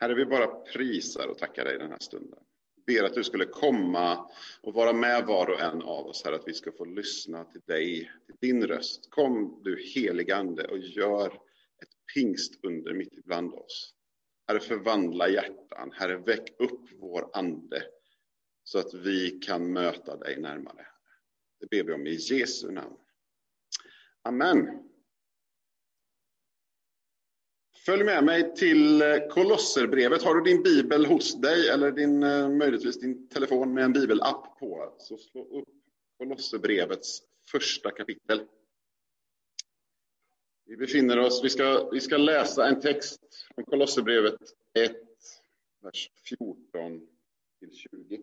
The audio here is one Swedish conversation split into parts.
Herre, vi bara prisar och tackar dig den här stunden. Ber att du skulle komma och vara med var och en av oss, här att vi ska få lyssna till dig, till din röst. Kom du heligande och gör ett pingstunder mitt ibland oss. Herre, förvandla hjärtan. Herre, väck upp vår ande så att vi kan möta dig närmare. Det ber vi om i Jesu namn. Amen. Följ med mig till eh, Kolosserbrevet. Har du din bibel hos dig eller din, eh, möjligtvis din telefon med en bibelapp på, så slå upp Kolosserbrevets första kapitel. Vi befinner oss, vi ska, vi ska läsa en text från Kolosserbrevet 1, vers 14 till 20.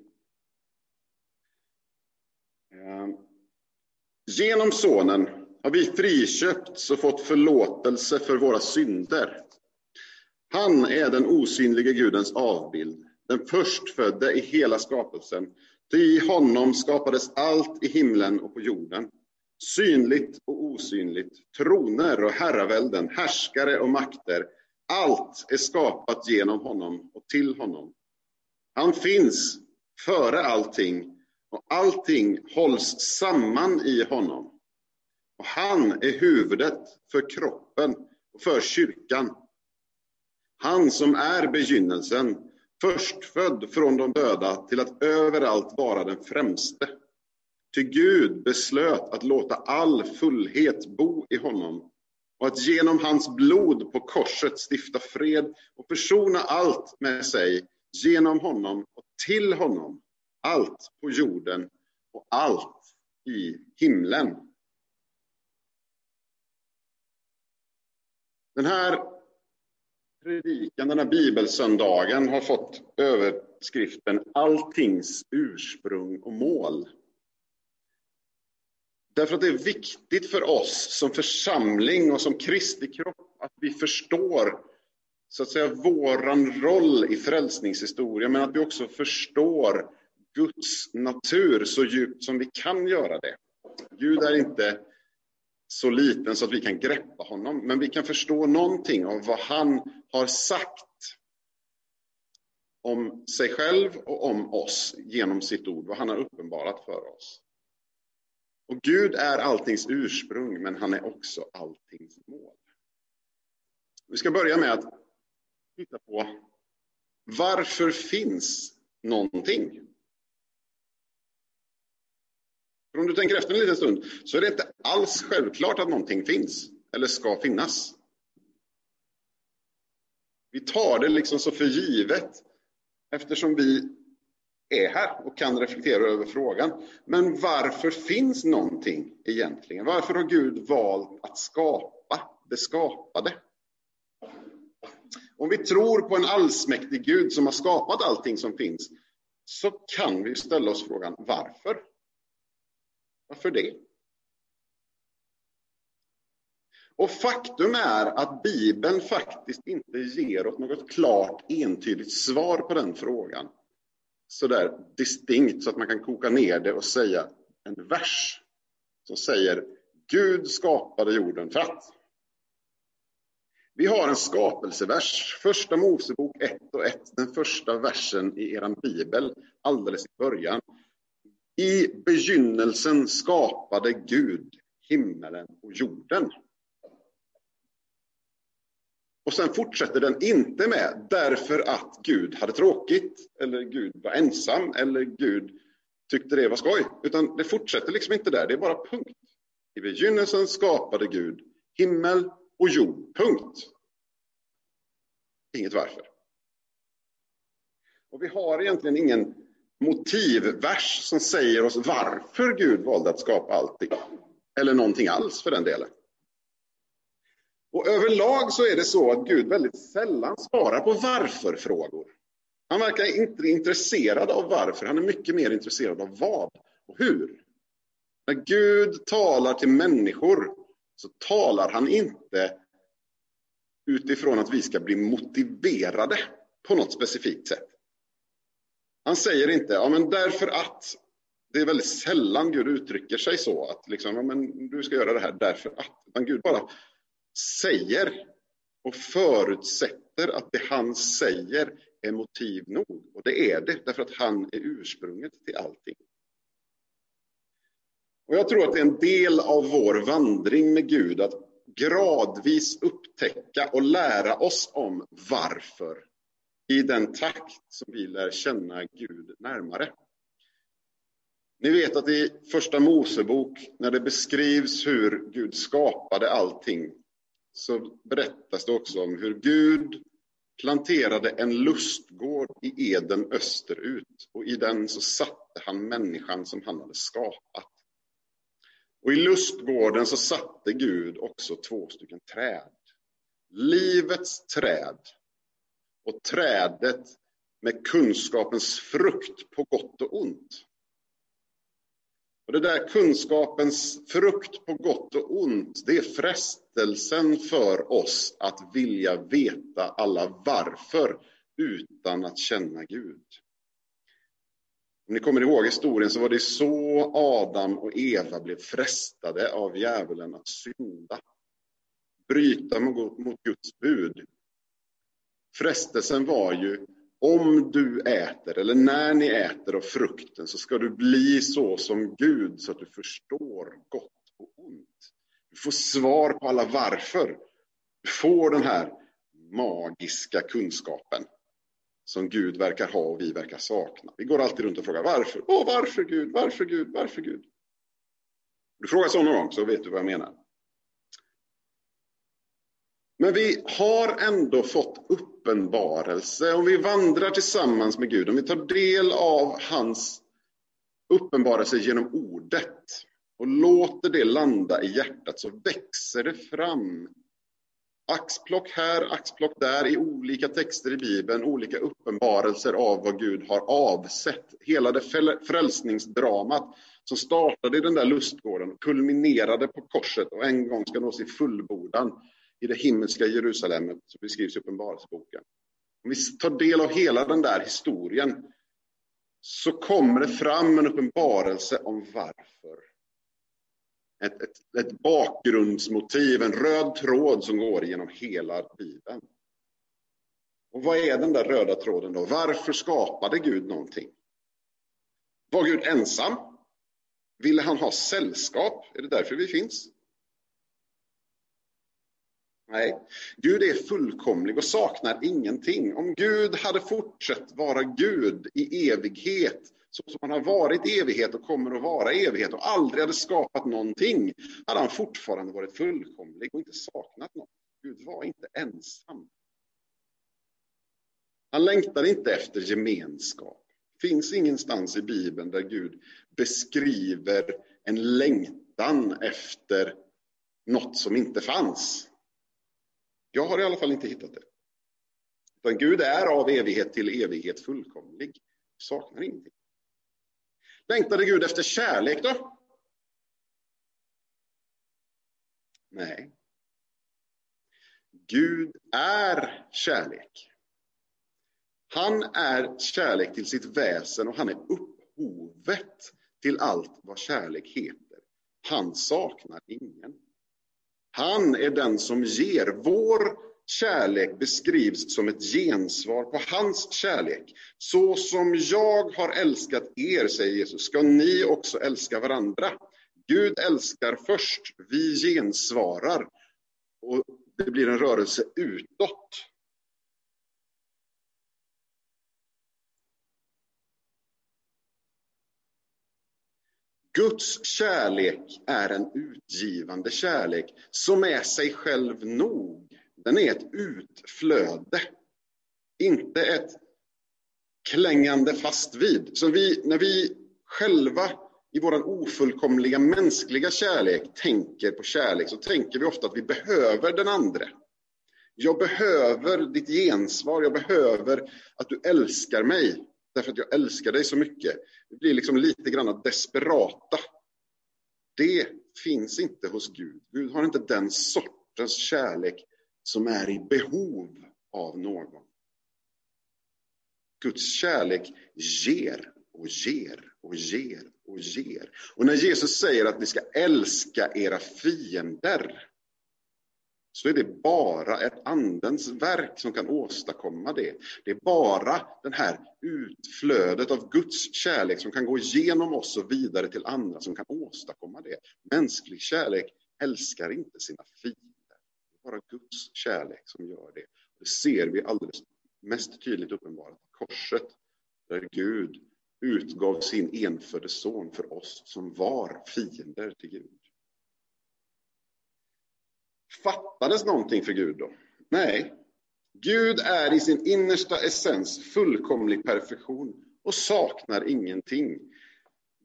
Ehm, Genom Sonen har vi friköpts och fått förlåtelse för våra synder. Han är den osynlige Gudens avbild, den förstfödde i hela skapelsen. Ty i honom skapades allt i himlen och på jorden, synligt och osynligt, troner och herravälden, härskare och makter. Allt är skapat genom honom och till honom. Han finns före allting och allting hålls samman i honom. Och han är huvudet för kroppen och för kyrkan. Han som är begynnelsen, förstfödd från de döda till att överallt vara den främste. Ty Gud beslöt att låta all fullhet bo i honom och att genom hans blod på korset stifta fred och försona allt med sig genom honom och till honom, allt på jorden och allt i himlen. Den här predikan, den här bibelsöndagen, har fått överskriften Alltings ursprung och mål. Därför att det är viktigt för oss som församling och som Kristi kropp att vi förstår så att säga våran roll i frälsningshistorien, men att vi också förstår Guds natur så djupt som vi kan göra det. Gud är inte så liten så att vi kan greppa honom, men vi kan förstå någonting av vad han har sagt om sig själv och om oss genom sitt ord, vad han har uppenbarat för oss. Och Gud är alltings ursprung, men han är också alltings mål. Vi ska börja med att titta på varför finns någonting? För om du tänker efter en liten stund så är det inte alls självklart att någonting finns eller ska finnas. Vi tar det liksom så för givet eftersom vi är här och kan reflektera över frågan. Men varför finns någonting egentligen? Varför har Gud valt att skapa det skapade? Om vi tror på en allsmäktig Gud som har skapat allting som finns så kan vi ställa oss frågan varför? Varför det? Och faktum är att Bibeln faktiskt inte ger oss något klart entydigt svar på den frågan. Sådär distinkt så att man kan koka ner det och säga en vers som säger Gud skapade jorden för att. Vi har en skapelsevers, första Mosebok 1 och 1, den första versen i er bibel, alldeles i början. I begynnelsen skapade Gud himmelen och jorden. Och sen fortsätter den inte med därför att Gud hade tråkigt, eller Gud var ensam, eller Gud tyckte det var skoj. Utan det fortsätter liksom inte där, det är bara punkt. I begynnelsen skapade Gud himmel och jord, punkt. Inget varför. Och vi har egentligen ingen motivvers som säger oss varför Gud valde att skapa allting. Eller någonting alls för den delen. Och överlag så är det så att Gud väldigt sällan svarar på varför-frågor. Han verkar inte intresserad av varför, han är mycket mer intresserad av vad och hur. När Gud talar till människor så talar han inte utifrån att vi ska bli motiverade på något specifikt sätt. Han säger inte, ja men därför att, det är väldigt sällan Gud uttrycker sig så, att liksom, ja, men du ska göra det här därför att, utan Gud bara säger och förutsätter att det han säger är motiv nog. Och det är det, därför att han är ursprunget till allting. Och jag tror att det är en del av vår vandring med Gud att gradvis upptäcka och lära oss om varför i den takt som vi lär känna Gud närmare. Ni vet att i första Mosebok, när det beskrivs hur Gud skapade allting, så berättas det också om hur Gud planterade en lustgård i Eden österut och i den så satte han människan som han hade skapat. Och i lustgården så satte Gud också två stycken träd. Livets träd och trädet med kunskapens frukt på gott och ont. Och det där kunskapens frukt på gott och ont, det är frestelsen för oss att vilja veta alla varför utan att känna Gud. Om ni kommer ihåg historien så var det så Adam och Eva blev frestade av djävulen att synda. Bryta mot Guds bud. Frestelsen var ju om du äter, eller när ni äter av frukten, så ska du bli så som Gud, så att du förstår gott och ont. Du får svar på alla varför. Du får den här magiska kunskapen som Gud verkar ha och vi verkar sakna. Vi går alltid runt och frågar varför? Åh, varför Gud? Varför Gud? Varför Gud? Du frågar så någon gång så vet du vad jag menar. Men vi har ändå fått uppenbarelse. Om vi vandrar tillsammans med Gud, om vi tar del av hans uppenbarelse genom ordet och låter det landa i hjärtat så växer det fram axplock här, axplock där i olika texter i Bibeln, olika uppenbarelser av vad Gud har avsett. Hela det frälsningsdramat som startade i den där lustgården, kulminerade på korset och en gång ska nå sin fullbordan i det himmelska Jerusalem som beskrivs i Uppenbarelseboken. Om vi tar del av hela den där historien så kommer det fram en uppenbarelse om varför. Ett, ett, ett bakgrundsmotiv, en röd tråd som går genom hela Bibeln. Och vad är den där röda tråden då? Varför skapade Gud någonting? Var Gud ensam? Ville han ha sällskap? Är det därför vi finns? Nej, Gud är fullkomlig och saknar ingenting. Om Gud hade fortsatt vara Gud i evighet, så som han har varit i evighet och kommer att vara i evighet och aldrig hade skapat någonting, hade han fortfarande varit fullkomlig och inte saknat något. Gud var inte ensam. Han längtade inte efter gemenskap. Det finns ingenstans i Bibeln där Gud beskriver en längtan efter något som inte fanns. Jag har i alla fall inte hittat det. Utan Gud är av evighet till evighet fullkomlig. Saknar ingenting. Längtade Gud efter kärlek då? Nej. Gud är kärlek. Han är kärlek till sitt väsen och han är upphovet till allt vad kärlek heter. Han saknar ingen. Han är den som ger. Vår kärlek beskrivs som ett gensvar på hans kärlek. Så som jag har älskat er, säger Jesus, ska ni också älska varandra. Gud älskar först, vi gensvarar. Och det blir en rörelse utåt. Guds kärlek är en utgivande kärlek som är sig själv nog. Den är ett utflöde, inte ett klängande fast vid. Så vi, när vi själva i vår ofullkomliga mänskliga kärlek tänker på kärlek så tänker vi ofta att vi behöver den andra. Jag behöver ditt gensvar, jag behöver att du älskar mig därför att jag älskar dig så mycket. Vi blir liksom lite grann desperata. Det finns inte hos Gud. Gud har inte den sortens kärlek som är i behov av någon. Guds kärlek ger och ger och ger och ger. Och när Jesus säger att ni ska älska era fiender så är det bara ett andens verk som kan åstadkomma det. Det är bara det här utflödet av Guds kärlek som kan gå igenom oss och vidare till andra som kan åstadkomma det. Mänsklig kärlek älskar inte sina fiender. Det är bara Guds kärlek som gör det. Det ser vi alldeles mest tydligt uppenbarat på korset, där Gud utgav sin enfödde son för oss som var fiender till Gud. Fattades någonting för Gud då? Nej. Gud är i sin innersta essens fullkomlig perfektion och saknar ingenting.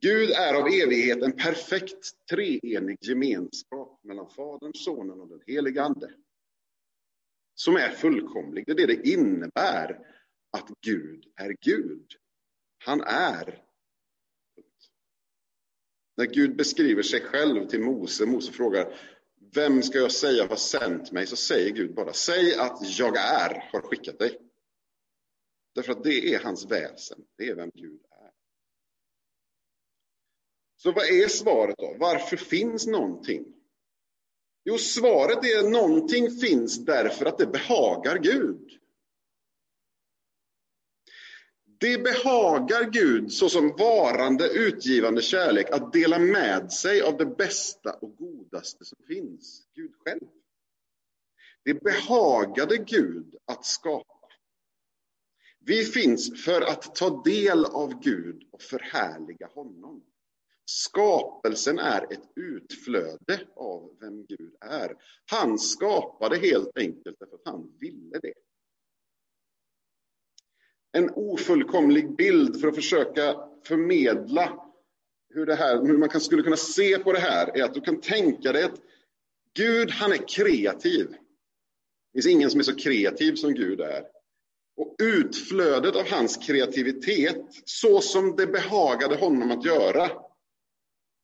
Gud är av evighet en perfekt treenig gemenskap mellan Fadern, Sonen och den helige Ande. Som är fullkomlig. Det är det det innebär att Gud är Gud. Han är. När Gud beskriver sig själv till Mose, Mose frågar vem ska jag säga har sänt mig? Så säger Gud bara, säg att jag är, har skickat dig. Därför att det är hans väsen, det är vem Gud är. Så vad är svaret då? Varför finns någonting? Jo, svaret är någonting finns därför att det behagar Gud. Det behagar Gud såsom varande utgivande kärlek att dela med sig av det bästa och godaste som finns, Gud själv. Det behagade Gud att skapa. Vi finns för att ta del av Gud och förhärliga honom. Skapelsen är ett utflöde av vem Gud är. Han skapade helt enkelt därför att han ville det en ofullkomlig bild för att försöka förmedla hur, det här, hur man kan, skulle kunna se på det här är att du kan tänka dig att Gud, han är kreativ. Det finns ingen som är så kreativ som Gud är. Och utflödet av hans kreativitet, så som det behagade honom att göra,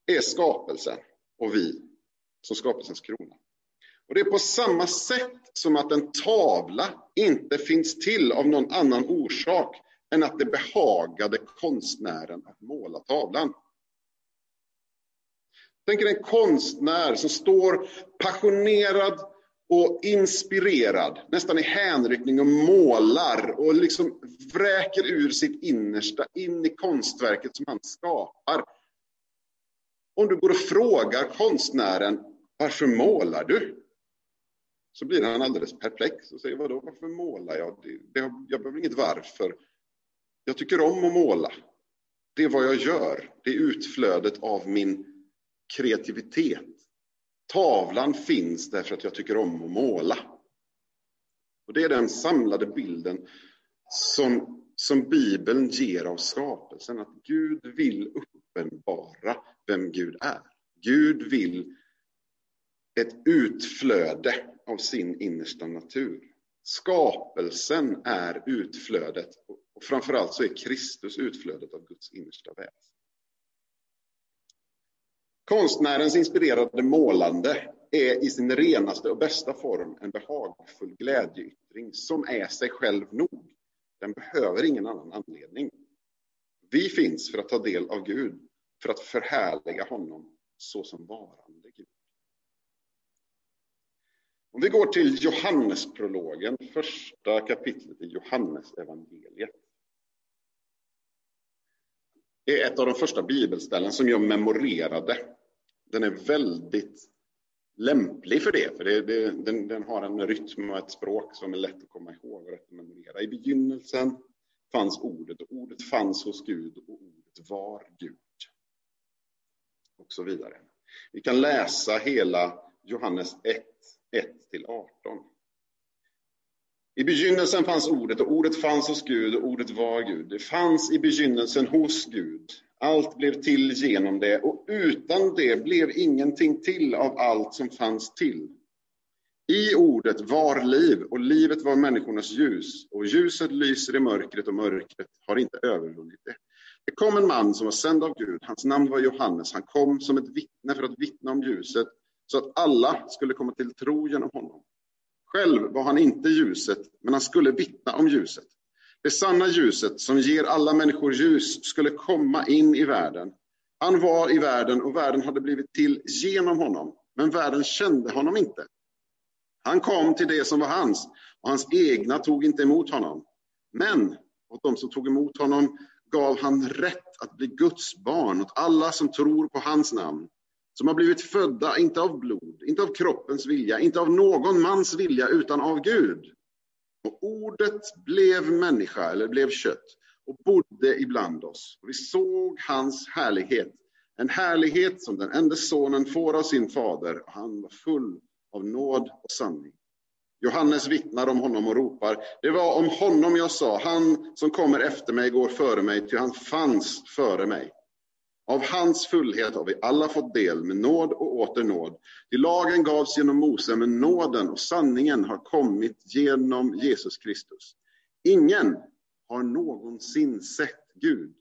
är skapelsen och vi som skapelsens krona. Och Det är på samma sätt som att en tavla inte finns till av någon annan orsak än att det behagade konstnären att måla tavlan. Tänk er en konstnär som står passionerad och inspirerad, nästan i hänryckning och målar och liksom vräker ur sitt innersta in i konstverket som han skapar. Om du går och frågar konstnären, varför målar du? Så blir han alldeles perplex och säger, vadå, varför målar jag? Det, det, jag behöver inget varför. Jag tycker om att måla. Det är vad jag gör. Det är utflödet av min kreativitet. Tavlan finns därför att jag tycker om att måla. Och Det är den samlade bilden som, som Bibeln ger av skapelsen. Att Gud vill uppenbara vem Gud är. Gud vill ett utflöde av sin innersta natur. Skapelsen är utflödet och framförallt så är Kristus utflödet av Guds innersta väsen. Konstnärens inspirerade målande är i sin renaste och bästa form en behagfull glädjeyttring som är sig själv nog. Den behöver ingen annan anledning. Vi finns för att ta del av Gud, för att förhärliga honom så som varande Gud. Om vi går till Johannesprologen, första kapitlet i Johannesevangeliet. Det är ett av de första bibelställen som jag memorerade. Den är väldigt lämplig för det, för det, det, den, den, har en rytm och ett språk som är lätt att komma ihåg och rätt att memorera. I begynnelsen fanns ordet och ordet fanns hos Gud och ordet var Gud. Och så vidare. Vi kan läsa hela Johannes 1 1–18. I begynnelsen fanns ordet och ordet fanns hos Gud och ordet var Gud. Det fanns i begynnelsen hos Gud. Allt blev till genom det och utan det blev ingenting till av allt som fanns till. I ordet var liv och livet var människornas ljus och ljuset lyser i mörkret och mörkret har inte övervunnit det. Det kom en man som var sänd av Gud. Hans namn var Johannes. Han kom som ett vittne för att vittna om ljuset så att alla skulle komma till tro genom honom. Själv var han inte ljuset, men han skulle vittna om ljuset. Det sanna ljuset som ger alla människor ljus skulle komma in i världen. Han var i världen och världen hade blivit till genom honom, men världen kände honom inte. Han kom till det som var hans, och hans egna tog inte emot honom. Men åt de som tog emot honom gav han rätt att bli Guds barn åt alla som tror på hans namn, som har blivit födda, inte av blod, inte av kroppens vilja, inte av någon mans vilja, utan av Gud. Och ordet blev människa, eller blev kött, och bodde ibland oss. Och vi såg hans härlighet, en härlighet som den enda sonen får av sin fader. Och han var full av nåd och sanning. Johannes vittnar om honom och ropar, det var om honom jag sa, han som kommer efter mig går före mig, ty han fanns före mig. Av hans fullhet har vi alla fått del med nåd och åter nåd. Till lagen gavs genom Mose, men nåden och sanningen har kommit genom Jesus Kristus. Ingen har någonsin sett Gud.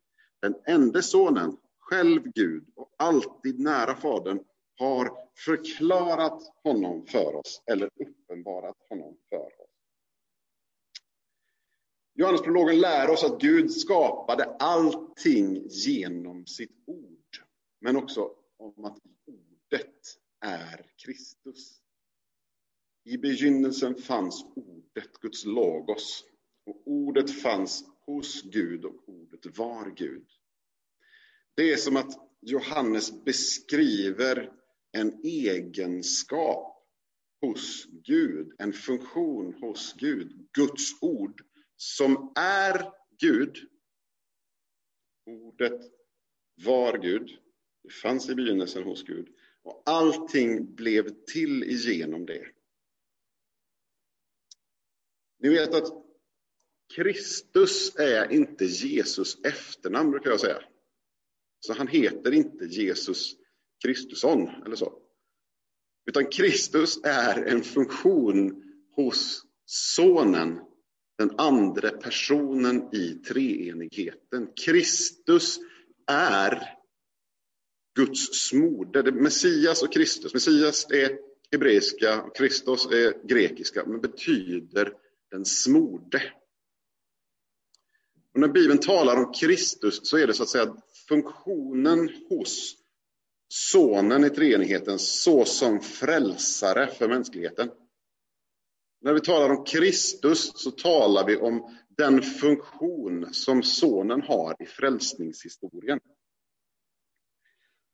Den enda sonen, själv Gud och alltid nära Fadern, har förklarat honom för oss, eller uppenbarat honom för oss. Johannesprologen lär oss att Gud skapade allting genom sitt ord, men också om att ordet är Kristus. I begynnelsen fanns ordet, Guds logos, och ordet fanns hos Gud och ordet var Gud. Det är som att Johannes beskriver en egenskap hos Gud, en funktion hos Gud, Guds ord, som är Gud. Ordet var Gud, det fanns i begynnelsen hos Gud och allting blev till igenom det. Ni vet att Kristus är inte Jesus efternamn, brukar jag säga. Så han heter inte Jesus Kristusson eller så. Utan Kristus är en funktion hos Sonen, den andra personen i treenigheten. Kristus är Guds smorde. Messias och Kristus. Messias är hebreiska och Kristus är grekiska, men betyder den smorde. Och när Bibeln talar om Kristus så är det så att säga funktionen hos Sonen i treenigheten såsom frälsare för mänskligheten. När vi talar om Kristus så talar vi om den funktion som Sonen har i frälsningshistorien.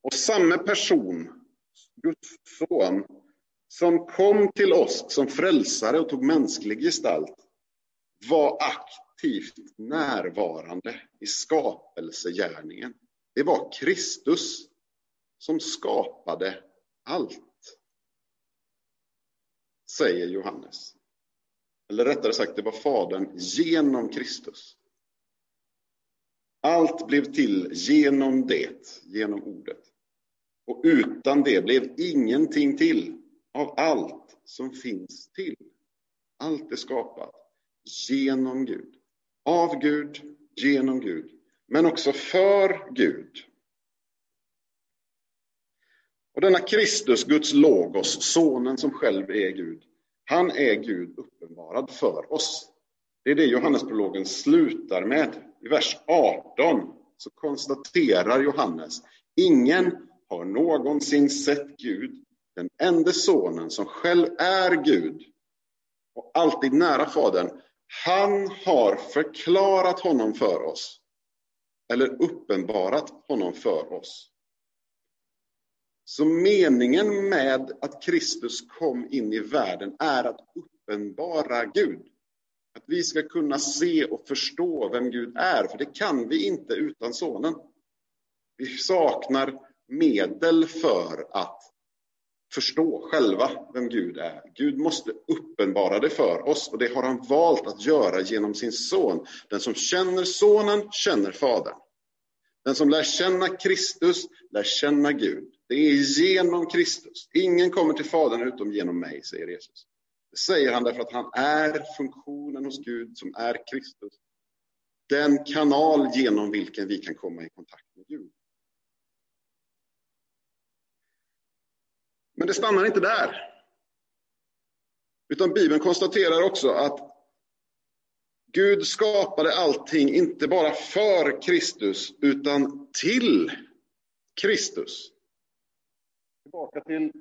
Och samma person, Guds son, som kom till oss som frälsare och tog mänsklig gestalt, var aktivt närvarande i skapelsegärningen. Det var Kristus som skapade allt. Säger Johannes. Eller rättare sagt, det var Fadern genom Kristus. Allt blev till genom det, genom ordet. Och utan det blev ingenting till av allt som finns till. Allt är skapat genom Gud. Av Gud, genom Gud, men också för Gud. Och denna Kristus, Guds logos, sonen som själv är Gud, han är Gud uppenbarad för oss. Det är det Johannesprologen slutar med. I vers 18 så konstaterar Johannes, ingen har någonsin sett Gud, den enda sonen som själv är Gud och alltid nära Fadern. Han har förklarat honom för oss, eller uppenbarat honom för oss. Så meningen med att Kristus kom in i världen är att uppenbara Gud. Att vi ska kunna se och förstå vem Gud är, för det kan vi inte utan Sonen. Vi saknar medel för att förstå själva vem Gud är. Gud måste uppenbara det för oss och det har han valt att göra genom sin son. Den som känner sonen känner fadern. Den som lär känna Kristus lär känna Gud. Det är genom Kristus. Ingen kommer till Fadern utom genom mig, säger Jesus. Det säger han därför att han är funktionen hos Gud som är Kristus. Den kanal genom vilken vi kan komma i kontakt med Gud. Men det stannar inte där. Utan Bibeln konstaterar också att Gud skapade allting, inte bara för Kristus, utan till Kristus. Tillbaka till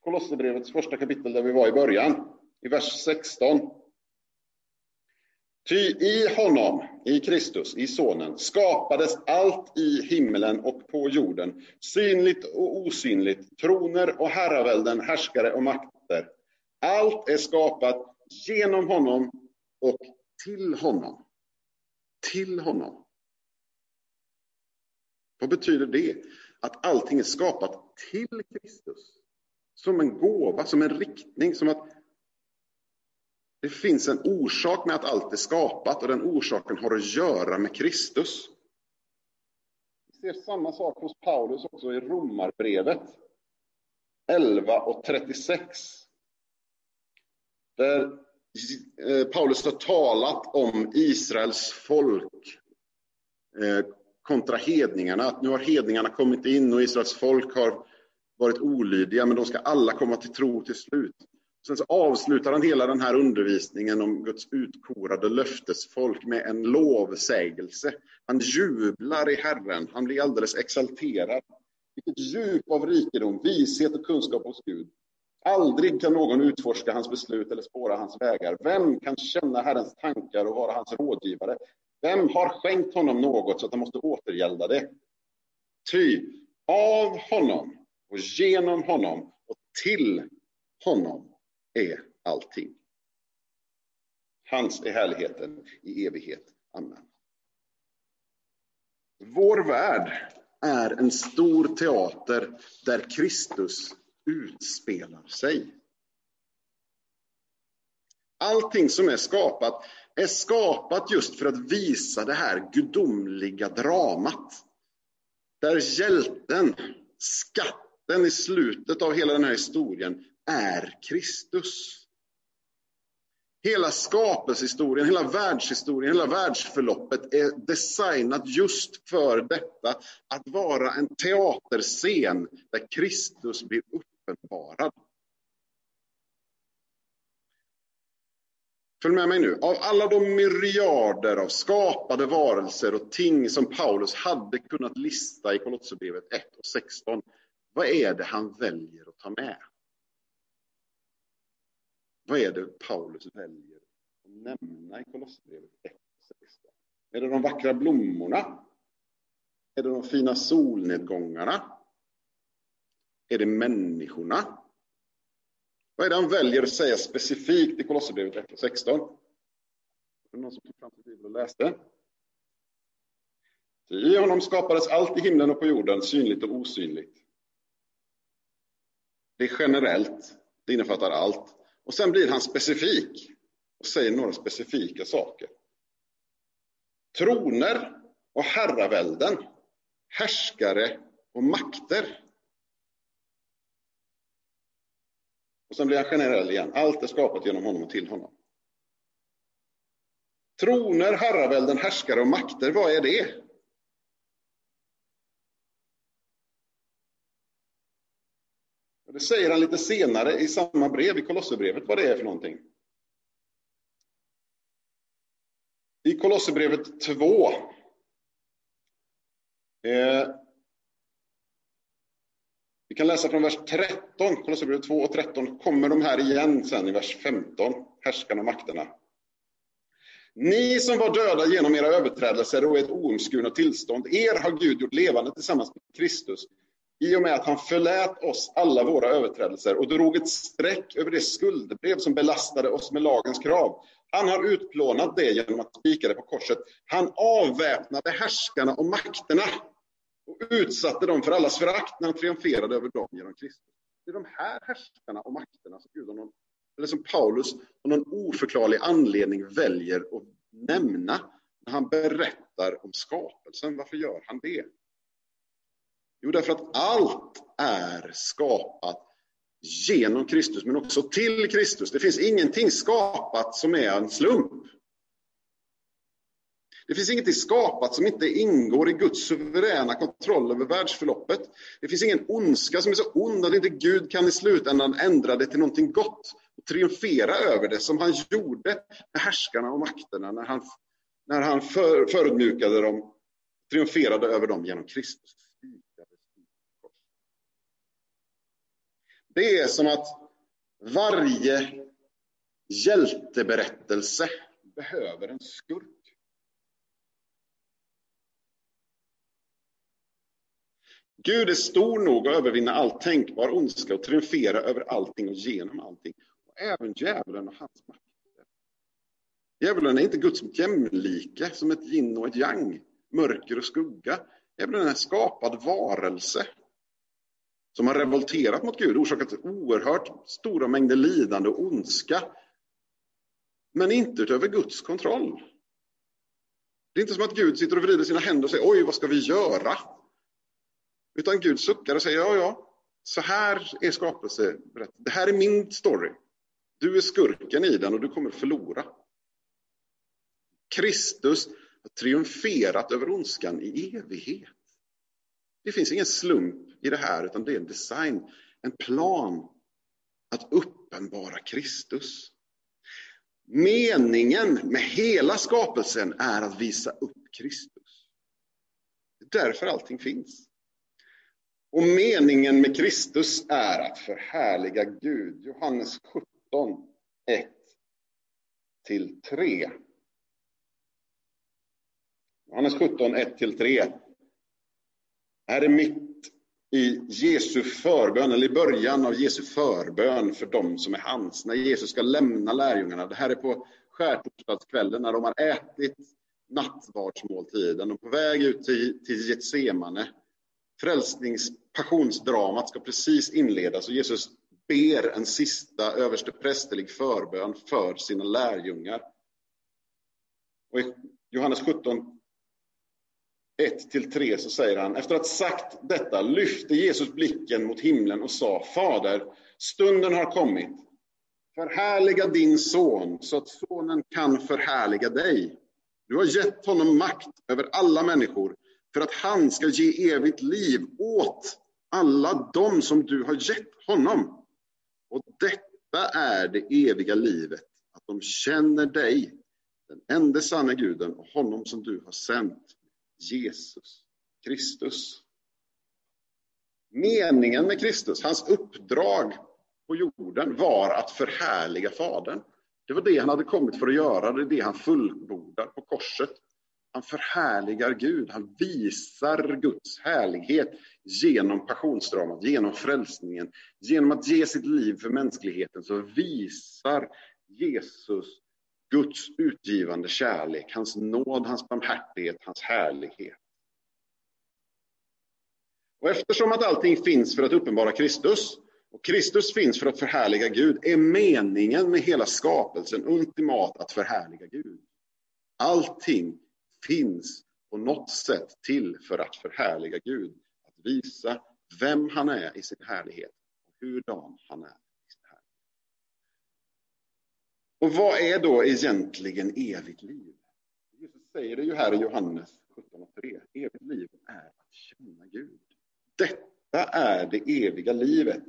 Kolosserbrevets första kapitel där vi var i början, i vers 16. Ty i honom, i Kristus, i Sonen, skapades allt i himmelen och på jorden, synligt och osynligt, troner och herravälden, härskare och makter. Allt är skapat genom honom och till honom. Till honom. Vad betyder det? Att allting är skapat till Kristus. Som en gåva, som en riktning, som att det finns en orsak med att allt är skapat och den orsaken har att göra med Kristus. Vi ser samma sak hos Paulus också i Romarbrevet 11 och 36. Där eh, Paulus har talat om Israels folk eh, kontra hedningarna. Att nu har hedningarna kommit in och Israels folk har varit olydiga, men de ska alla komma till tro till slut. Sen så avslutar han hela den här undervisningen om Guds utkorade löftesfolk med en lovsägelse. Han jublar i Herren, han blir alldeles exalterad. Vilket djup av rikedom, vishet och kunskap hos Gud. Aldrig kan någon utforska hans beslut eller spåra hans vägar. Vem kan känna Herrens tankar och vara hans rådgivare? Vem har skänkt honom något så att han måste återgälda det? Ty av honom och genom honom och till honom är allting. Hans är härligheten i evighet. Amen. Vår värld är en stor teater där Kristus utspelar sig. Allting som är skapat är skapat just för att visa det här gudomliga dramat. Där hjälten, skatten i slutet av hela den här historien är Kristus. Hela skapelsehistorien, hela världshistorien, hela världsförloppet är designat just för detta, att vara en teaterscen där Kristus blir uppenbarad. Följ med mig nu. Av alla de myriader av skapade varelser och ting som Paulus hade kunnat lista i Kolosserbrevet 1 och 16, vad är det han väljer att ta med? Vad är det Paulus väljer att nämna i Kolosserbrevet 1 och 16? Är det de vackra blommorna? Är det de fina solnedgångarna? Är det människorna? Vad är det han väljer att säga specifikt i Kolosserbrevet 1 och 16? Är det någon som tog fram sin bibel och läste? I honom skapades allt i himlen och på jorden, synligt och osynligt. Det är generellt, det innefattar allt. Och sen blir han specifik och säger några specifika saker. Troner och herravälden, härskare och makter. Och sen blir han generell igen. Allt är skapat genom honom och till honom. Troner, herravälden, härskare och makter, vad är det? Det säger han lite senare i samma brev, i Kolosserbrevet, vad det är för någonting. I Kolosserbrevet 2 eh, vi kan läsa från vers 13, Kolosserbrevet 2 och 13, kommer de här igen sen i vers 15, härskarna och makterna. Ni som var döda genom era överträdelser och ert oomskurna tillstånd, er har Gud gjort levande tillsammans med Kristus i och med att han förlät oss alla våra överträdelser och drog ett streck över det skuldebrev som belastade oss med lagens krav. Han har utplånat det genom att spika det på korset. Han avväpnade härskarna och makterna och utsatte dem för allas förakt när han triumferade över dem genom Kristus. Det är de här härskarna och makterna som, Gud någon, eller som Paulus av någon oförklarlig anledning väljer att nämna när han berättar om skapelsen. Varför gör han det? Jo, därför att allt är skapat genom Kristus, men också till Kristus. Det finns ingenting skapat som är en slump. Det finns ingenting skapat som inte ingår i Guds suveräna kontroll över världsförloppet. Det finns ingen ondska som är så ond att inte Gud kan i slutändan ändra det till någonting gott och triumfera över det som han gjorde med härskarna och makterna när han, när han för, förödmjukade dem, triumferade över dem genom Kristus. Det är som att varje hjälteberättelse behöver en skurk. Gud är stor nog att övervinna all tänkbar ondska och triumfera över allting och genom allting. Och även djävulen och hans makt. Djävulen är inte Guds jämlike som ett yin och ett yang, mörker och skugga. Djävulen är en skapad varelse som har revolterat mot Gud, orsakat oerhört stora mängder lidande och ondska. Men inte utöver Guds kontroll. Det är inte som att Gud sitter och vrider sina händer och säger oj, vad ska vi göra? Utan Gud suckar och säger ja, ja, så här är skapelse. Det här är min story. Du är skurken i den och du kommer förlora. Kristus har triumferat över ondskan i evighet. Det finns ingen slump i det här, utan det är en design, en plan att uppenbara Kristus. Meningen med hela skapelsen är att visa upp Kristus. Det är därför allting finns. Och meningen med Kristus är att förhärliga Gud. Johannes 17, 1 till 3. Johannes 17, 1-3. Här är mitt i Jesu förbön, eller i början av Jesu förbön för dem som är hans, när Jesus ska lämna lärjungarna. Det här är på skärtorsdagskvällen när de har ätit nattvardsmåltiden och på väg ut till, till Getsemane. Frälsningspassionsdramat ska precis inledas och Jesus ber en sista översteprästerlig förbön för sina lärjungar. Och i Johannes 17, 1-3 så säger han, efter att sagt detta lyfte Jesus blicken mot himlen och sa, Fader, stunden har kommit. Förhärliga din son så att sonen kan förhärliga dig. Du har gett honom makt över alla människor för att han ska ge evigt liv åt alla de som du har gett honom. Och detta är det eviga livet, att de känner dig, den enda sanna guden och honom som du har sänt, Jesus Kristus. Meningen med Kristus, hans uppdrag på jorden var att förhärliga Fadern. Det var det han hade kommit för att göra, det är det han fullbordar på korset. Han förhärligar Gud, han visar Guds härlighet genom passionsdramat, genom frälsningen. Genom att ge sitt liv för mänskligheten så visar Jesus Guds utgivande kärlek, hans nåd, hans barmhärtighet, hans härlighet. Och eftersom att allting finns för att uppenbara Kristus och Kristus finns för att förhärliga Gud är meningen med hela skapelsen ultimat att förhärliga Gud. Allting finns på något sätt till för att förhärliga Gud. Att visa vem han är i sin härlighet och hurdan han är. i sin härlighet. Och vad är då egentligen evigt liv? Jesus säger det ju här i Johannes 17.3. Evigt liv är att känna Gud. Detta är det eviga livet.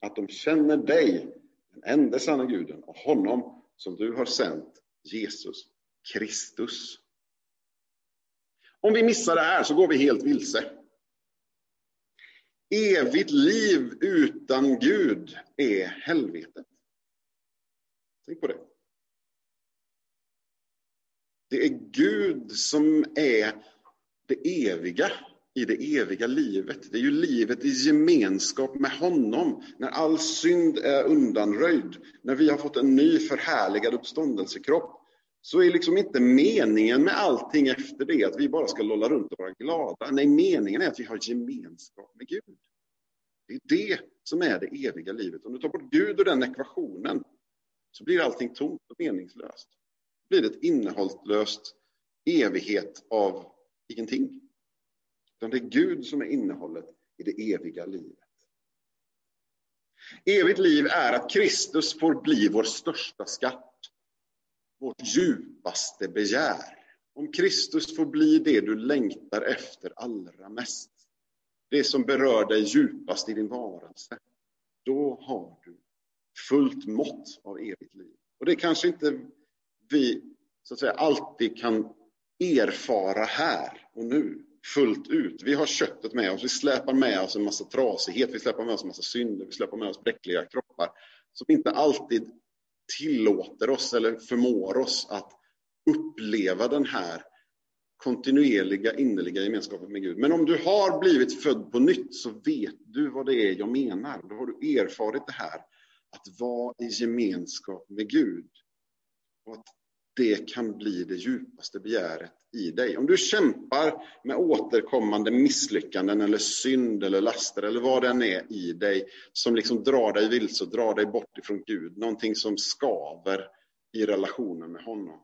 Att de känner dig, den enda sanna guden, och honom som du har sänt, Jesus Kristus. Om vi missar det här så går vi helt vilse. Evigt liv utan Gud är helvetet. Tänk på det. Det är Gud som är det eviga i det eviga livet. Det är ju livet i gemenskap med honom. När all synd är undanröjd, när vi har fått en ny förhärligad uppståndelsekropp, så är liksom inte meningen med allting efter det att vi bara ska lolla runt och vara glada. Nej, meningen är att vi har gemenskap med Gud. Det är det som är det eviga livet. Om du tar bort Gud ur den ekvationen så blir allting tomt och meningslöst. Det blir ett innehållslöst evighet av ingenting. Utan det är Gud som är innehållet i det eviga livet. Evigt liv är att Kristus får bli vår största skatt vårt djupaste begär. Om Kristus får bli det du längtar efter allra mest, det som berör dig djupast i din varelse, då har du fullt mått av evigt liv. Och det kanske inte vi så att säga, alltid kan erfara här och nu. fullt ut. Vi har köttet med oss, vi släpar med oss en massa trasighet, vi släpar med oss en massa synder, vi släpar med oss bräckliga kroppar som inte alltid tillåter oss eller förmår oss att uppleva den här kontinuerliga innerliga gemenskapen med Gud. Men om du har blivit född på nytt så vet du vad det är jag menar. Då har du erfarit det här, att vara i gemenskap med Gud. Och att det kan bli det djupaste begäret i dig. Om du kämpar med återkommande misslyckanden eller synd eller laster eller vad det än är i dig som liksom drar dig vilse och drar dig bort ifrån Gud, någonting som skaver i relationen med honom.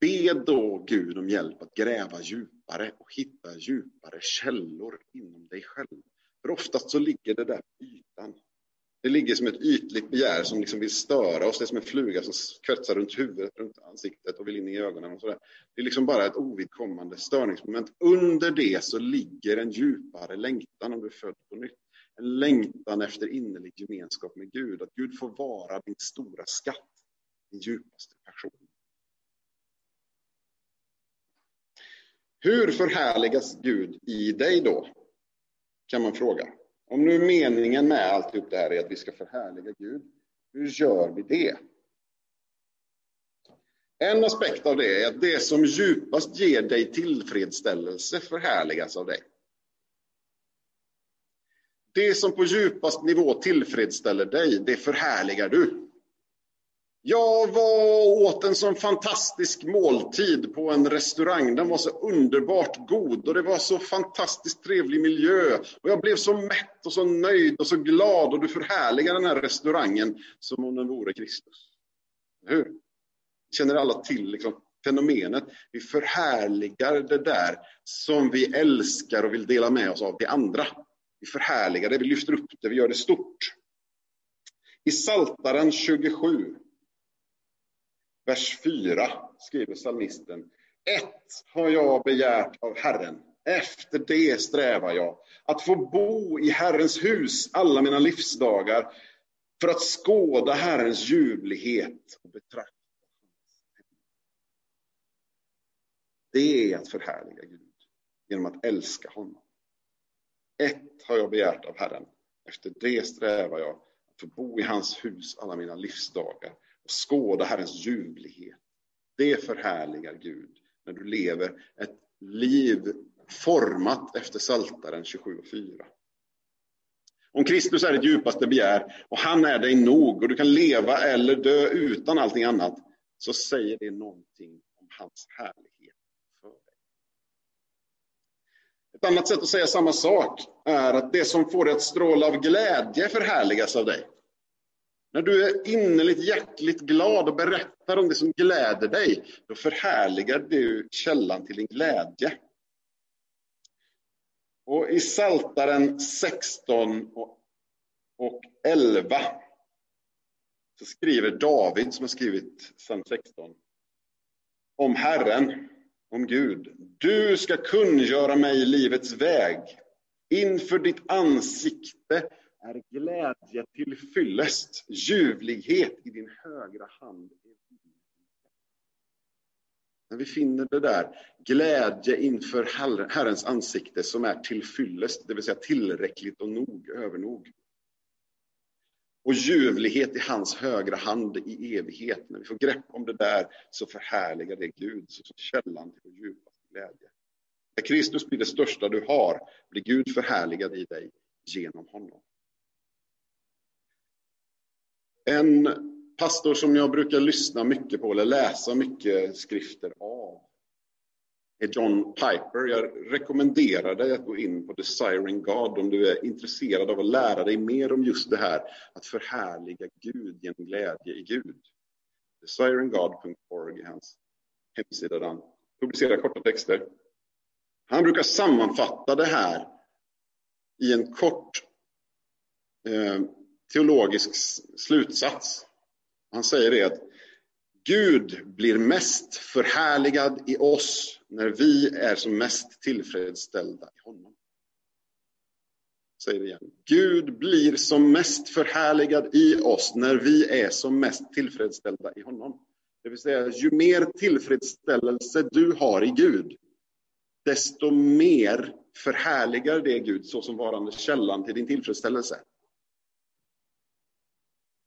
Be då Gud om hjälp att gräva djupare och hitta djupare källor inom dig själv. För oftast så ligger det där på ytan. Det ligger som ett ytligt begär som liksom vill störa oss. Det är som en fluga som kretsar runt huvudet, runt ansiktet och vill in i ögonen. Och sådär. Det är liksom bara ett ovidkommande störningsmoment. Under det så ligger en djupare längtan om du är född på nytt. En längtan efter innerlig gemenskap med Gud. Att Gud får vara din stora skatt, din djupaste passion. Hur förhärligas Gud i dig då? Kan man fråga. Om nu meningen med alltihop det här är att vi ska förhärliga Gud, hur gör vi det? En aspekt av det är att det som djupast ger dig tillfredsställelse förhärligas av dig. Det som på djupast nivå tillfredsställer dig, det förhärligar du. Jag var åt en sån fantastisk måltid på en restaurang. Den var så underbart god och det var så fantastiskt trevlig miljö. Och jag blev så mätt och så nöjd och så glad och du förhärligar den här restaurangen som om den vore Kristus. Hur? Känner alla till liksom, fenomenet? Vi förhärligar det där som vi älskar och vill dela med oss av till andra. Vi förhärligar det, vi lyfter upp det, vi gör det stort. I Saltaren 27 Vers 4 skriver psalmisten. Ett har jag begärt av Herren, efter det strävar jag, att få bo i Herrens hus alla mina livsdagar, för att skåda Herrens ljuvlighet och betrakta Det är att förhärliga Gud, genom att älska honom. Ett har jag begärt av Herren, efter det strävar jag, att få bo i hans hus alla mina livsdagar, skåda Herrens ljuvlighet. Det förhärligar Gud när du lever ett liv format efter Saltaren 27.4. Om Kristus är ditt djupaste begär och han är dig nog och du kan leva eller dö utan allting annat så säger det någonting om hans härlighet för dig. Ett annat sätt att säga samma sak är att det som får dig att stråla av glädje förhärligas av dig. När du är innerligt hjärtligt glad och berättar om det som gläder dig, då förhärligar du källan till din glädje. Och i Saltaren 16 och 11 så skriver David, som har skrivit psalm 16, om Herren, om Gud. Du ska kungöra mig livets väg. Inför ditt ansikte är glädje till fyllest, ljuvlighet i din högra hand. När vi finner det där, glädje inför Herrens ansikte som är till fyllest, det vill säga tillräckligt och nog, övernog. Och ljuvlighet i hans högra hand i evighet. När vi får grepp om det där så förhärligar det Gud som källan till vår djupaste glädje. När Kristus blir det största du har, blir Gud förhärligad i dig genom honom. En pastor som jag brukar lyssna mycket på eller läsa mycket skrifter av är John Piper. Jag rekommenderar dig att gå in på Desiring God om du är intresserad av att lära dig mer om just det här att förhärliga Gud genom glädje i Gud. Desiringgod.org är hans hemsida där han publicerar korta texter. Han brukar sammanfatta det här i en kort eh, teologisk slutsats. Han säger det att Gud blir mest förhärligad i oss när vi är som mest tillfredsställda i honom. Säger det igen. Gud blir som mest förhärligad i oss när vi är som mest tillfredsställda i honom. Det vill säga, ju mer tillfredsställelse du har i Gud, desto mer förhärligar det Gud såsom varande källan till din tillfredsställelse.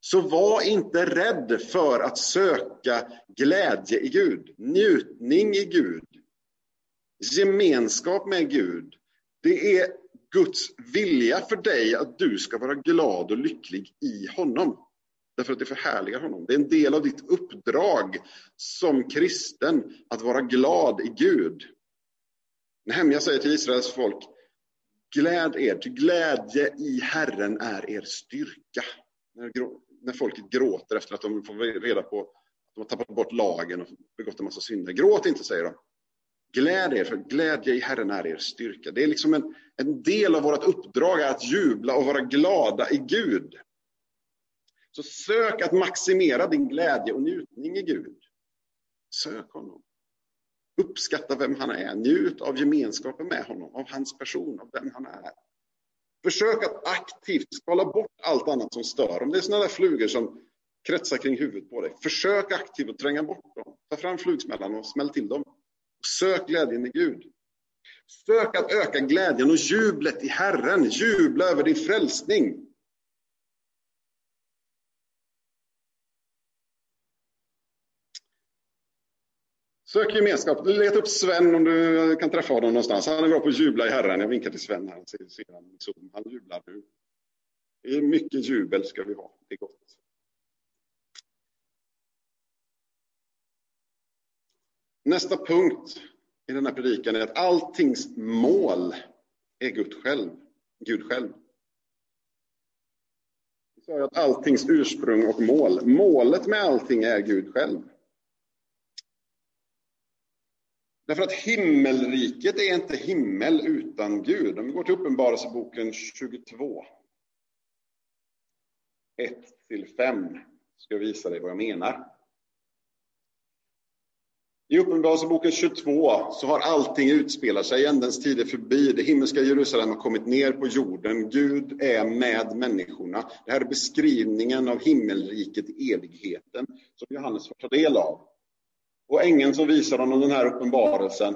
Så var inte rädd för att söka glädje i Gud, njutning i Gud, gemenskap med Gud. Det är Guds vilja för dig att du ska vara glad och lycklig i honom. Därför att det förhärligar honom. Det är en del av ditt uppdrag som kristen att vara glad i Gud. Nehemja säger till Israels folk, gläd er, till glädje i Herren är er styrka. När, när folket gråter efter att de får reda på att de har tappat bort lagen och begått en massa synder. Gråt inte, säger de. Gläd er, för glädje i Herren är er styrka. Det är liksom en, en del av vårt uppdrag att jubla och vara glada i Gud. Så sök att maximera din glädje och njutning i Gud. Sök honom. Uppskatta vem han är. Njut av gemenskapen med honom, av hans person, av vem han är. Försök att aktivt skala bort allt annat som stör. Om det är sådana där flugor som kretsar kring huvudet på dig, försök aktivt att tränga bort dem. Ta fram flugsmällan och smäll till dem. Sök glädjen i Gud. Sök att öka glädjen och jublet i Herren. Jubla över din frälsning. Sök gemenskap. Leta upp Sven om du kan träffa honom någonstans. Han är bra på att jubla i Herren. Jag vinkar till Sven här. Ser han, han jublar nu. Det är mycket jubel ska vi ha. Det är gott. Nästa punkt i den här predikan är att alltings mål är Gud själv. Gud själv. Vi sa att alltings ursprung och mål. Målet med allting är Gud själv. Därför att himmelriket är inte himmel utan Gud. Om vi går till Uppenbarelseboken 22. 1 till 5 ska jag visa dig vad jag menar. I Uppenbarelseboken 22 så har allting utspelat sig, ändens tid är förbi, det himmelska Jerusalem har kommit ner på jorden, Gud är med människorna. Det här är beskrivningen av himmelriket evigheten som Johannes får ta del av. Och ängeln som visade honom den här uppenbarelsen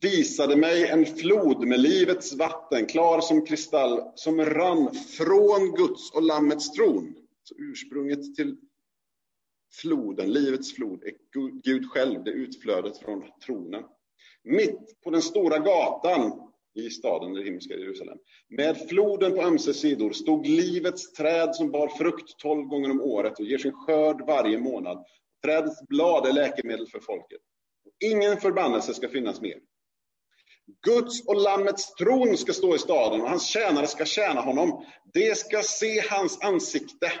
visade mig en flod med livets vatten, klar som kristall, som rann från Guds och Lammets tron. Så ursprunget till floden, livets flod, är Gud själv, det utflödet från tronen. Mitt på den stora gatan i staden, det himmelska Jerusalem, med floden på ömse sidor stod livets träd som bar frukt tolv gånger om året och ger sin skörd varje månad. Trädets blad är läkemedel för folket. Ingen förbannelse ska finnas mer. Guds och Lammets tron ska stå i staden och hans tjänare ska tjäna honom. Det ska se hans ansikte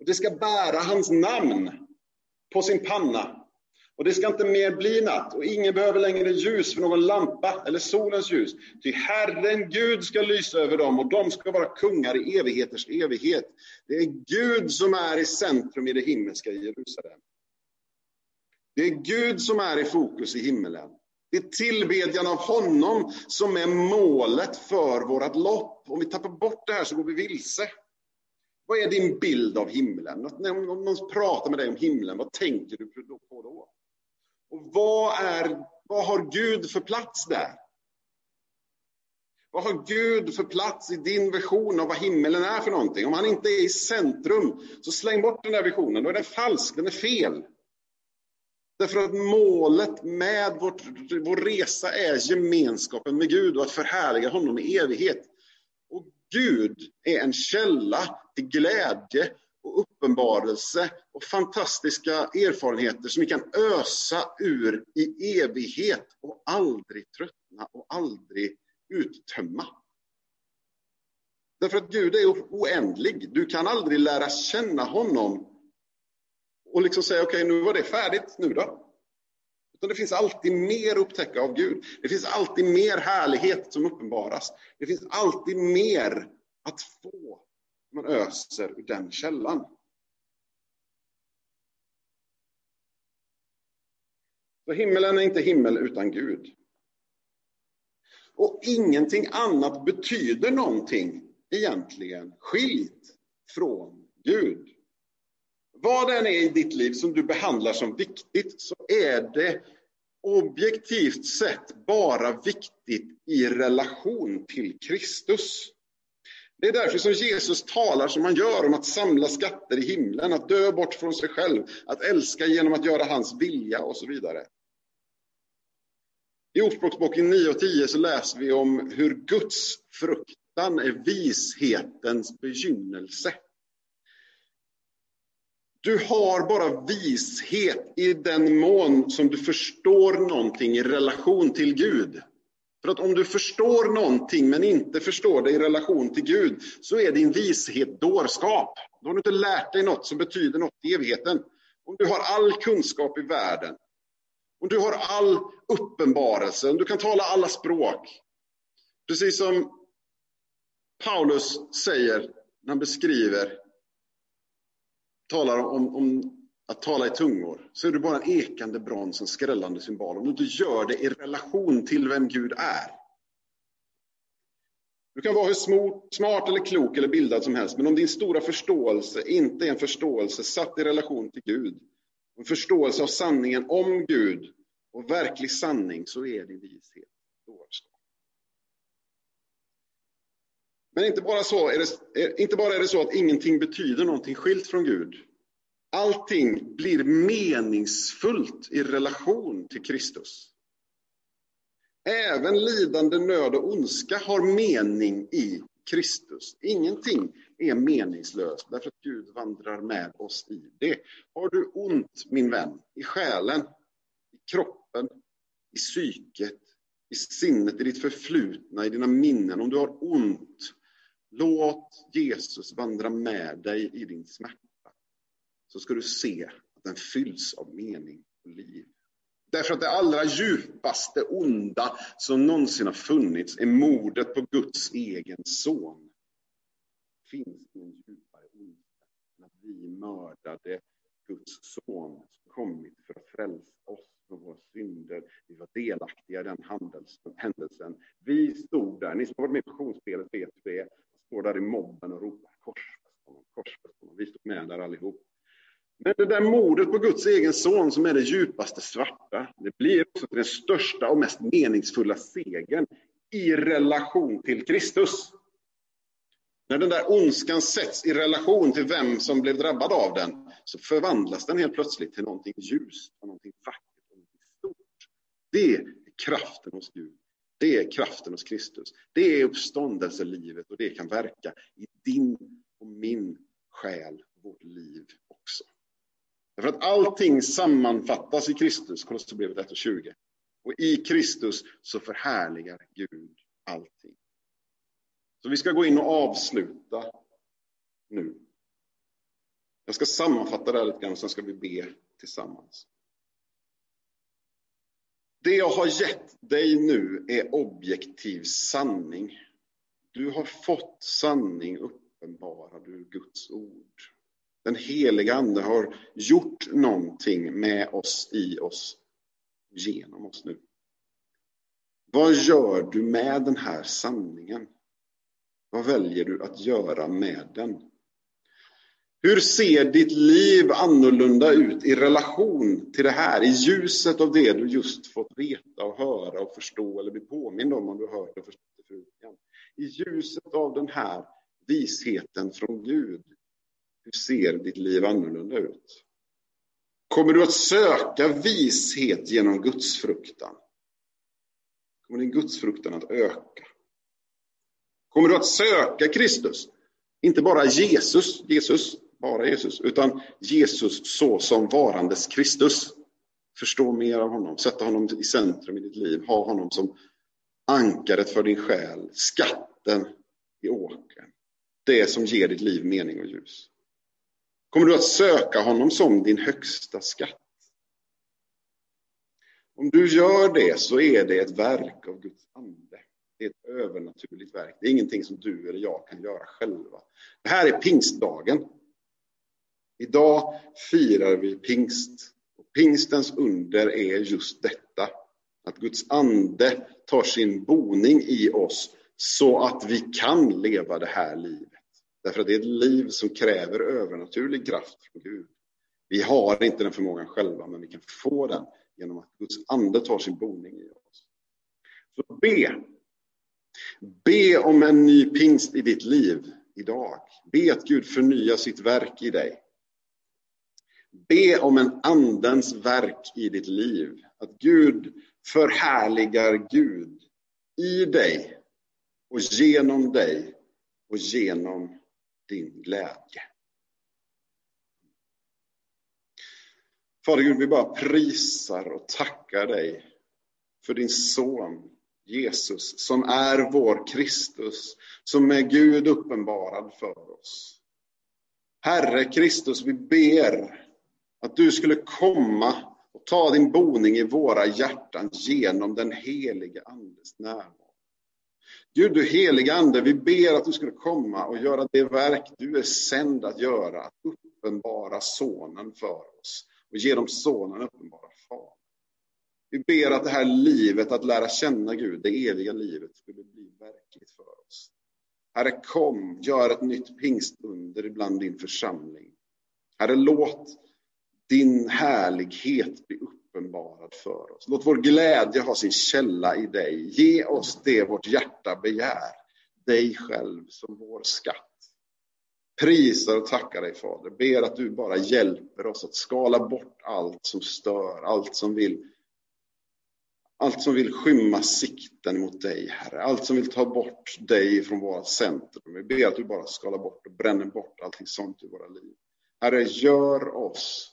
och det ska bära hans namn på sin panna. Och det ska inte mer bli natt, och ingen behöver längre ljus för någon lampa eller solens ljus. Ty Herren Gud ska lysa över dem, och de ska vara kungar i evigheters evighet. Det är Gud som är i centrum i det himmelska Jerusalem. Det är Gud som är i fokus i himmelen. Det är tillbedjan av honom som är målet för vårt lopp. Om vi tappar bort det här så går vi vilse. Vad är din bild av himlen? Om någon pratar med dig om himlen, vad tänker du på då? Och vad, är, vad har Gud för plats där? Vad har Gud för plats i din vision av vad himmelen är för någonting? Om han inte är i centrum, så släng bort den där visionen. Då är den falsk, den är fel. Därför att målet med vårt, vår resa är gemenskapen med Gud och att förhärliga honom i evighet. Och Gud är en källa till glädje och uppenbarelse och fantastiska erfarenheter som vi kan ösa ur i evighet och aldrig tröttna och aldrig uttömma. Därför att Gud är oändlig. Du kan aldrig lära känna honom och liksom säga okej, okay, nu var det färdigt, nu då? Utan det finns alltid mer att upptäcka av Gud. Det finns alltid mer härlighet som uppenbaras. Det finns alltid mer att få man öser ur den källan. Så himmelen är inte himmel utan Gud. Och ingenting annat betyder någonting egentligen skilt från Gud. Vad det än är i ditt liv som du behandlar som viktigt så är det objektivt sett bara viktigt i relation till Kristus. Det är därför som Jesus talar som han gör om att samla skatter i himlen, att dö bort från sig själv, att älska genom att göra hans vilja och så vidare. I Ordspråksboken 9 och 10 så läser vi om hur Guds fruktan är vishetens begynnelse. Du har bara vishet i den mån som du förstår någonting i relation till Gud. För att om du förstår någonting men inte förstår det i relation till Gud så är din vishet dårskap. Då har du inte lärt dig något som betyder något i evigheten. Om du har all kunskap i världen, om du har all uppenbarelse, om du kan tala alla språk. Precis som Paulus säger när han beskriver, talar om, om att tala i tungor, så är du bara en ekande brons, en skrällande symbol. Om du inte gör det i relation till vem Gud är. Du kan vara hur smart eller klok eller bildad som helst, men om din stora förståelse inte är en förståelse satt i relation till Gud, en förståelse av sanningen om Gud och verklig sanning, så är din vishet dårskap. Men inte bara, så är det, inte bara är det så att ingenting betyder någonting skilt från Gud, allting blir meningsfullt i relation till Kristus. Även lidande, nöd och ondska har mening i Kristus. Ingenting är meningslöst därför att Gud vandrar med oss i det. Har du ont, min vän, i själen, i kroppen, i psyket, i sinnet, i ditt förflutna, i dina minnen, om du har ont, låt Jesus vandra med dig i din smärta så ska du se att den fylls av mening och liv. Därför att det allra djupaste onda som någonsin har funnits är mordet på Guds egen son. Det finns ingen djupare onda än att vi mördade Guds son som kommit för att frälsa oss från våra synder. Vi var delaktiga i den händelsen. Vi stod där, ni som har varit med i passionsspelet vet hur det är, står där i mobben och ropar korsfäst honom, korsfäst honom. Vi stod med där allihop. Men det där mordet på Guds egen son som är det djupaste svarta, det blir också den största och mest meningsfulla segern i relation till Kristus. När den där ondskan sätts i relation till vem som blev drabbad av den, så förvandlas den helt plötsligt till någonting ljust, och någonting vackert och någonting stort. Det är kraften hos Gud. Det är kraften hos Kristus. Det är uppståndelselivet och det kan verka i din och min själ, vårt liv. Därför att allting sammanfattas i Kristus, Kolosserbrevet 1 och 20. Och i Kristus så förhärligar Gud allting. Så vi ska gå in och avsluta nu. Jag ska sammanfatta det här lite grann, och sen ska vi be tillsammans. Det jag har gett dig nu är objektiv sanning. Du har fått sanning uppenbarad ur Guds ord. Den heliga Ande har gjort någonting med oss, i oss, genom oss nu. Vad gör du med den här sanningen? Vad väljer du att göra med den? Hur ser ditt liv annorlunda ut i relation till det här, i ljuset av det du just fått veta och höra och förstå eller bli påmind om, om du hört och förstått det förut. I ljuset av den här visheten från Gud, hur ser ditt liv annorlunda ut? Kommer du att söka vishet genom gudsfruktan? Kommer din gudsfruktan att öka? Kommer du att söka Kristus? Inte bara Jesus, Jesus, bara Jesus, utan Jesus så som varandes Kristus. Förstå mer av honom, sätta honom i centrum i ditt liv, ha honom som ankaret för din själ, skatten i åkern. Det som ger ditt liv mening och ljus. Kommer du att söka honom som din högsta skatt? Om du gör det så är det ett verk av Guds ande. Det är ett övernaturligt verk. Det är ingenting som du eller jag kan göra själva. Det här är pingstdagen. Idag firar vi pingst. Och pingstens under är just detta. Att Guds ande tar sin boning i oss så att vi kan leva det här livet. Därför att det är ett liv som kräver övernaturlig kraft från Gud. Vi har inte den förmågan själva, men vi kan få den genom att Guds ande tar sin boning i oss. Så be. Be om en ny pingst i ditt liv idag. Be att Gud förnyar sitt verk i dig. Be om en andens verk i ditt liv. Att Gud förhärligar Gud i dig och genom dig och genom din glädje. Fader Gud, vi bara prisar och tackar dig för din son Jesus, som är vår Kristus, som är Gud uppenbarad för oss. Herre Kristus, vi ber att du skulle komma och ta din boning i våra hjärtan genom den helige Andes närvaro. Gud, du helige Ande, vi ber att du skulle komma och göra det verk du är sänd att göra, att uppenbara Sonen för oss och genom Sonen uppenbara Fadern. Vi ber att det här livet, att lära känna Gud, det eviga livet, skulle bli verkligt för oss. Herre, kom, gör ett nytt pingstunder ibland din församling. Herre, låt din härlighet bli uppenbarad för oss. Låt vår glädje ha sin källa i dig. Ge oss det vårt hjärta begär, dig själv som vår skatt. Prisar och tackar dig Fader, ber att du bara hjälper oss att skala bort allt som stör, allt som vill allt som vill skymma sikten mot dig, Herre. Allt som vill ta bort dig från våra centrum. Vi ber att du bara skalar bort och bränner bort allting sånt i våra liv. Herre, gör oss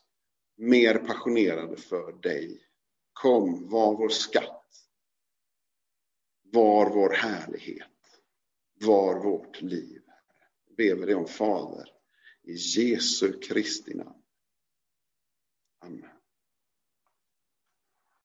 mer passionerade för dig. Kom, var vår skatt. Var vår härlighet. Var vårt liv. Ber vi dig om Fader. I Jesu Kristi namn. Amen.